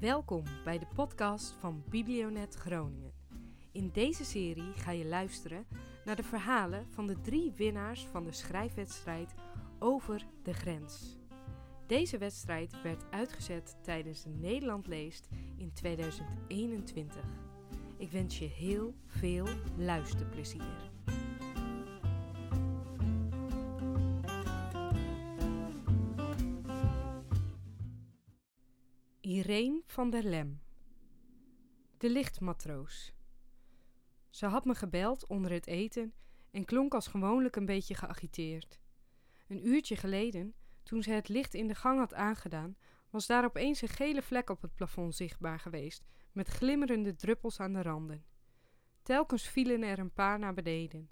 Welkom bij de podcast van Biblionet Groningen. In deze serie ga je luisteren naar de verhalen van de drie winnaars van de schrijfwedstrijd Over de Grens. Deze wedstrijd werd uitgezet tijdens de Nederland leest in 2021. Ik wens je heel veel luisterplezier. Irene van der Lem. De lichtmatroos. Ze had me gebeld onder het eten en klonk als gewoonlijk een beetje geagiteerd. Een uurtje geleden, toen ze het licht in de gang had aangedaan, was daar opeens een gele vlek op het plafond zichtbaar geweest, met glimmerende druppels aan de randen. Telkens vielen er een paar naar beneden.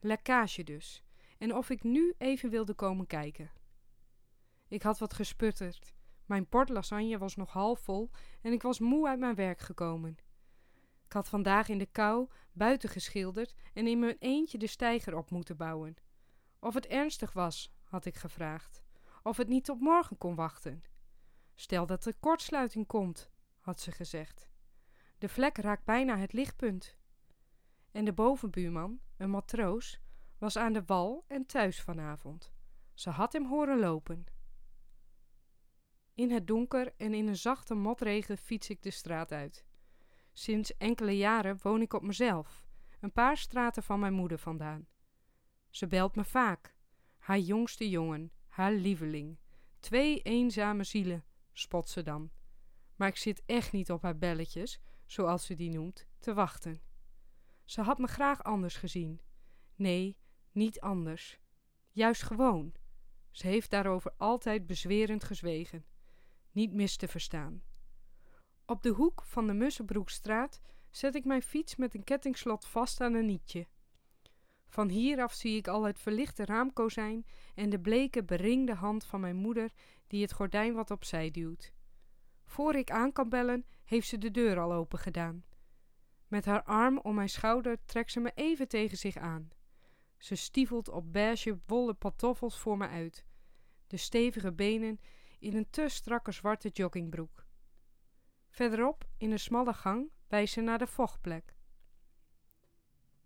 Lekkage dus, en of ik nu even wilde komen kijken. Ik had wat gesputterd mijn bord lasagne was nog half vol en ik was moe uit mijn werk gekomen. Ik had vandaag in de kou buiten geschilderd en in mijn eentje de steiger op moeten bouwen. Of het ernstig was, had ik gevraagd. Of het niet tot morgen kon wachten. Stel dat er kortsluiting komt, had ze gezegd. De vlek raakt bijna het lichtpunt. En de bovenbuurman, een matroos, was aan de wal en thuis vanavond. Ze had hem horen lopen. In het donker en in een zachte motregen fiets ik de straat uit. Sinds enkele jaren woon ik op mezelf, een paar straten van mijn moeder vandaan. Ze belt me vaak. Haar jongste jongen, haar lieveling. Twee eenzame zielen, spot ze dan. Maar ik zit echt niet op haar belletjes, zoals ze die noemt, te wachten. Ze had me graag anders gezien. Nee, niet anders. Juist gewoon. Ze heeft daarover altijd bezwerend gezwegen niet mis te verstaan. Op de hoek van de Mussenbroekstraat zet ik mijn fiets met een kettingslot vast aan een nietje. Van hieraf zie ik al het verlichte raamkozijn en de bleke, beringde hand van mijn moeder die het gordijn wat opzij duwt. Voor ik aan kan bellen, heeft ze de deur al open gedaan. Met haar arm om mijn schouder trekt ze me even tegen zich aan. Ze stiefelt op beige wollen pantoffels voor me uit. De stevige benen in een te strakke zwarte joggingbroek. Verderop, in een smalle gang, wijst ze naar de vochtplek.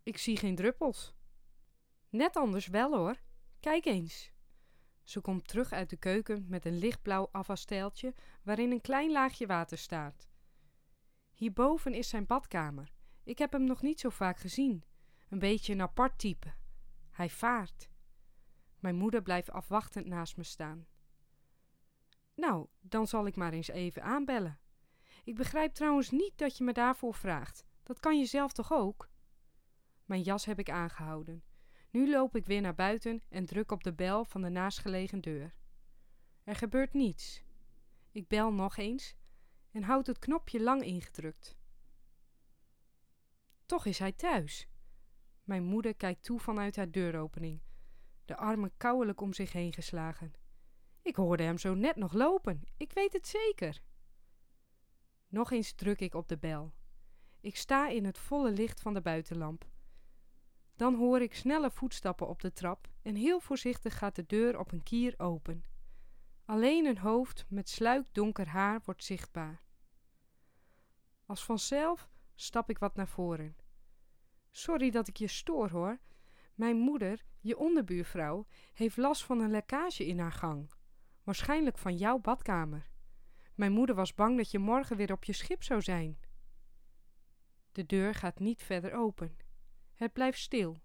Ik zie geen druppels. Net anders wel hoor. Kijk eens. Ze komt terug uit de keuken met een lichtblauw afwasstijltje waarin een klein laagje water staat. Hierboven is zijn badkamer. Ik heb hem nog niet zo vaak gezien. Een beetje een apart type. Hij vaart. Mijn moeder blijft afwachtend naast me staan. Nou, dan zal ik maar eens even aanbellen. Ik begrijp trouwens niet dat je me daarvoor vraagt. Dat kan je zelf toch ook? Mijn jas heb ik aangehouden. Nu loop ik weer naar buiten en druk op de bel van de naastgelegen deur. Er gebeurt niets. Ik bel nog eens en houd het knopje lang ingedrukt. Toch is hij thuis. Mijn moeder kijkt toe vanuit haar deuropening, de armen kouwelijk om zich heen geslagen. Ik hoorde hem zo net nog lopen. Ik weet het zeker. Nog eens druk ik op de bel. Ik sta in het volle licht van de buitenlamp. Dan hoor ik snelle voetstappen op de trap en heel voorzichtig gaat de deur op een kier open. Alleen een hoofd met sluikdonker haar wordt zichtbaar. Als vanzelf stap ik wat naar voren. Sorry dat ik je stoor hoor. Mijn moeder, je onderbuurvrouw, heeft last van een lekkage in haar gang. Waarschijnlijk van jouw badkamer. Mijn moeder was bang dat je morgen weer op je schip zou zijn. De deur gaat niet verder open. Het blijft stil.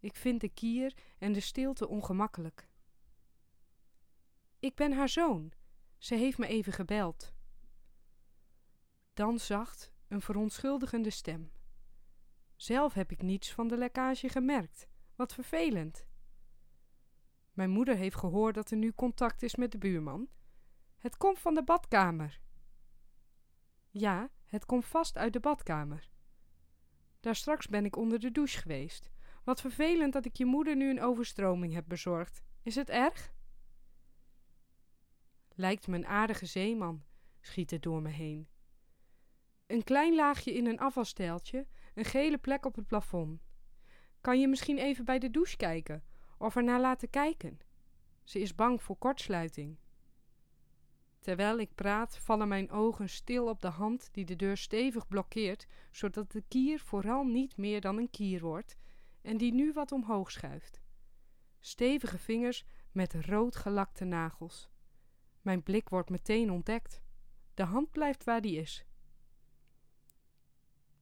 Ik vind de kier en de stilte ongemakkelijk. Ik ben haar zoon. Ze heeft me even gebeld. Dan zacht een verontschuldigende stem. Zelf heb ik niets van de lekkage gemerkt. Wat vervelend. Mijn moeder heeft gehoord dat er nu contact is met de buurman. Het komt van de badkamer. Ja, het komt vast uit de badkamer. Daar straks ben ik onder de douche geweest. Wat vervelend dat ik je moeder nu een overstroming heb bezorgd. Is het erg? Lijkt me een aardige zeeman, schiet het door me heen. Een klein laagje in een afvalsteltje, een gele plek op het plafond. Kan je misschien even bij de douche kijken of er naar laten kijken. Ze is bang voor kortsluiting. Terwijl ik praat, vallen mijn ogen stil op de hand die de deur stevig blokkeert, zodat de kier vooral niet meer dan een kier wordt en die nu wat omhoog schuift. Stevige vingers met rood gelakte nagels. Mijn blik wordt meteen ontdekt. De hand blijft waar die is.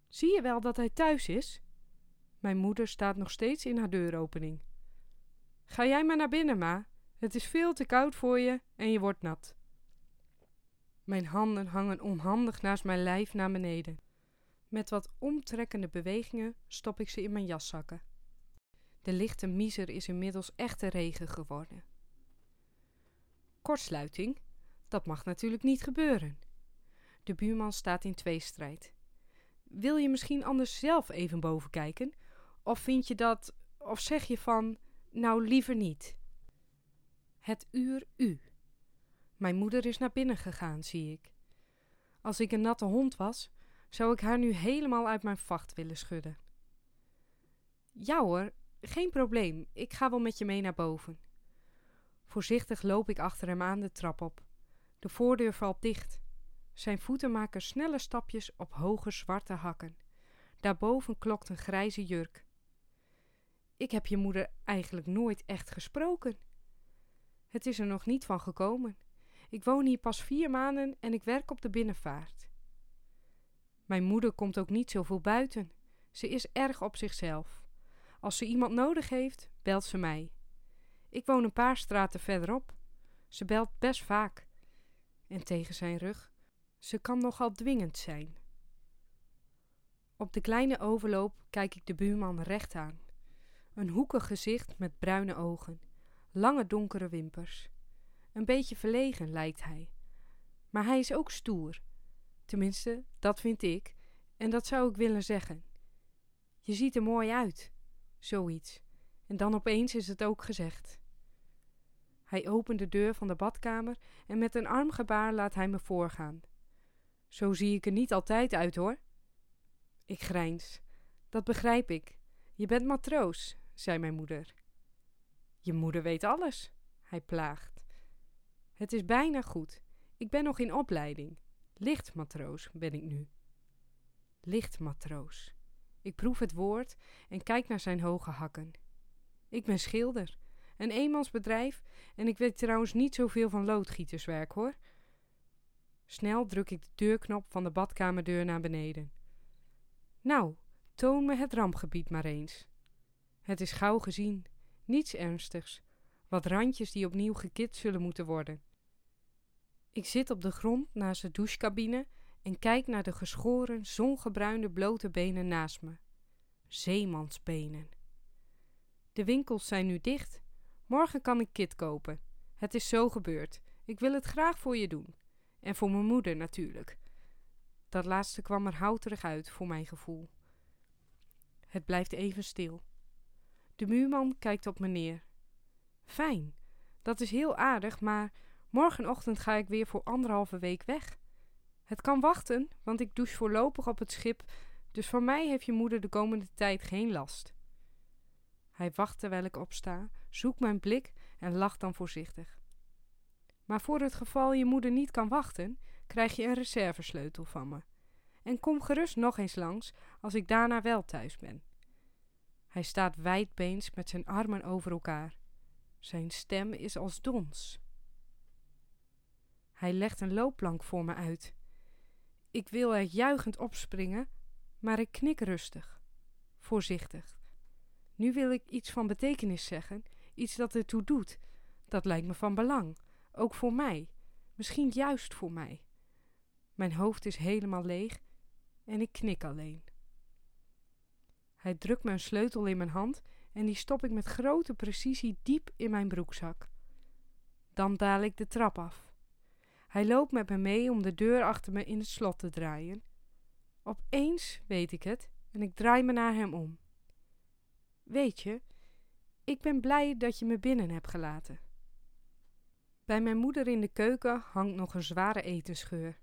Zie je wel dat hij thuis is? Mijn moeder staat nog steeds in haar deuropening. Ga jij maar naar binnen, ma. Het is veel te koud voor je en je wordt nat. Mijn handen hangen onhandig naast mijn lijf naar beneden. Met wat omtrekkende bewegingen stop ik ze in mijn jaszakken. De lichte miser is inmiddels echte regen geworden. Kortsluiting? Dat mag natuurlijk niet gebeuren. De buurman staat in tweestrijd. Wil je misschien anders zelf even boven kijken? Of vind je dat, of zeg je van, nou liever niet? Het uur u. Mijn moeder is naar binnen gegaan, zie ik. Als ik een natte hond was, zou ik haar nu helemaal uit mijn vacht willen schudden. Ja hoor, geen probleem, ik ga wel met je mee naar boven. Voorzichtig loop ik achter hem aan de trap op. De voordeur valt dicht. Zijn voeten maken snelle stapjes op hoge zwarte hakken. Daarboven klokt een grijze jurk. Ik heb je moeder eigenlijk nooit echt gesproken. Het is er nog niet van gekomen. Ik woon hier pas vier maanden en ik werk op de binnenvaart. Mijn moeder komt ook niet zoveel buiten. Ze is erg op zichzelf. Als ze iemand nodig heeft, belt ze mij. Ik woon een paar straten verderop. Ze belt best vaak. En tegen zijn rug, ze kan nogal dwingend zijn. Op de kleine overloop kijk ik de buurman recht aan. Een hoekig gezicht met bruine ogen, lange donkere wimpers. Een beetje verlegen lijkt hij. Maar hij is ook stoer. Tenminste, dat vind ik, en dat zou ik willen zeggen. Je ziet er mooi uit, zoiets. En dan opeens is het ook gezegd. Hij opent de deur van de badkamer en met een armgebaar laat hij me voorgaan. Zo zie ik er niet altijd uit hoor. Ik grijns. Dat begrijp ik. Je bent matroos, zei mijn moeder. Je moeder weet alles, hij plaagt. Het is bijna goed. Ik ben nog in opleiding. Lichtmatroos ben ik nu. Lichtmatroos. Ik proef het woord en kijk naar zijn hoge hakken. Ik ben schilder, een eenmansbedrijf en ik weet trouwens niet zoveel van loodgieterswerk hoor. Snel druk ik de deurknop van de badkamerdeur naar beneden. Nou, toon me het rampgebied maar eens. Het is gauw gezien, niets ernstigs, wat randjes die opnieuw gekit zullen moeten worden. Ik zit op de grond naast de douchecabine en kijk naar de geschoren, zongebruinde blote benen naast me. Zeemansbenen. De winkels zijn nu dicht. Morgen kan ik kit kopen. Het is zo gebeurd. Ik wil het graag voor je doen. En voor mijn moeder natuurlijk. Dat laatste kwam er houterig uit voor mijn gevoel. Het blijft even stil. De muurman kijkt op me neer. Fijn, dat is heel aardig, maar morgenochtend ga ik weer voor anderhalve week weg. Het kan wachten, want ik douche voorlopig op het schip, dus van mij heeft je moeder de komende tijd geen last. Hij wacht terwijl ik opsta, zoekt mijn blik en lacht dan voorzichtig. Maar voor het geval je moeder niet kan wachten, krijg je een reservesleutel van me. En kom gerust nog eens langs als ik daarna wel thuis ben. Hij staat wijdbeens met zijn armen over elkaar. Zijn stem is als dons. Hij legt een loopplank voor me uit. Ik wil er juichend opspringen, maar ik knik rustig, voorzichtig. Nu wil ik iets van betekenis zeggen, iets dat ertoe doet. Dat lijkt me van belang, ook voor mij, misschien juist voor mij. Mijn hoofd is helemaal leeg en ik knik alleen. Hij drukt een sleutel in mijn hand en die stop ik met grote precisie diep in mijn broekzak. Dan daal ik de trap af. Hij loopt met me mee om de deur achter me in het slot te draaien. Opeens weet ik het en ik draai me naar hem om. Weet je, ik ben blij dat je me binnen hebt gelaten. Bij mijn moeder in de keuken hangt nog een zware etensgeur.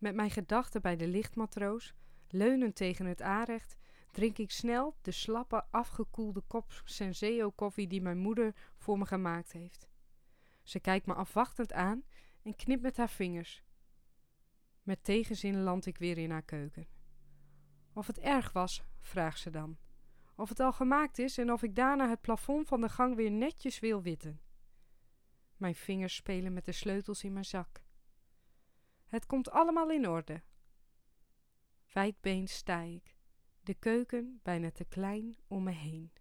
Met mijn gedachten bij de lichtmatroos, leunend tegen het aanrecht, drink ik snel de slappe, afgekoelde kop Senseo koffie die mijn moeder voor me gemaakt heeft. Ze kijkt me afwachtend aan en knip met haar vingers. Met tegenzin land ik weer in haar keuken. Of het erg was, vraagt ze dan. Of het al gemaakt is en of ik daarna het plafond van de gang weer netjes wil witten. Mijn vingers spelen met de sleutels in mijn zak. Het komt allemaal in orde. Wijdbeens sta ik, de keuken bijna te klein om me heen.